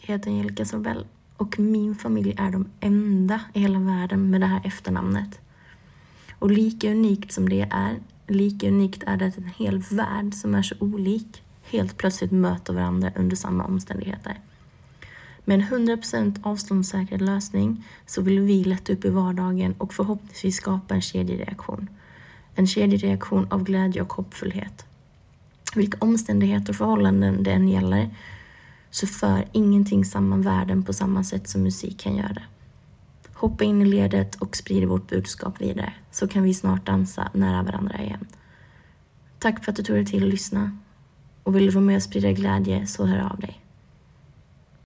Jag heter Angelica Sorbell och min familj är de enda i hela världen med det här efternamnet. Och lika unikt som det är, lika unikt är det att en hel värld som är så olik helt plötsligt möter varandra under samma omständigheter. Med en 100% avståndssäkrad lösning så vill vi lätta upp i vardagen och förhoppningsvis skapa en kedjereaktion. En kedjereaktion av glädje och hoppfullhet. Vilka omständigheter och förhållanden det än gäller så för ingenting samman världen på samma sätt som musik kan göra det. Hoppa in i ledet och sprid vårt budskap vidare så kan vi snart dansa nära varandra igen. Tack för att du tog dig till att lyssna och vill du vara med och sprida glädje så hör av dig.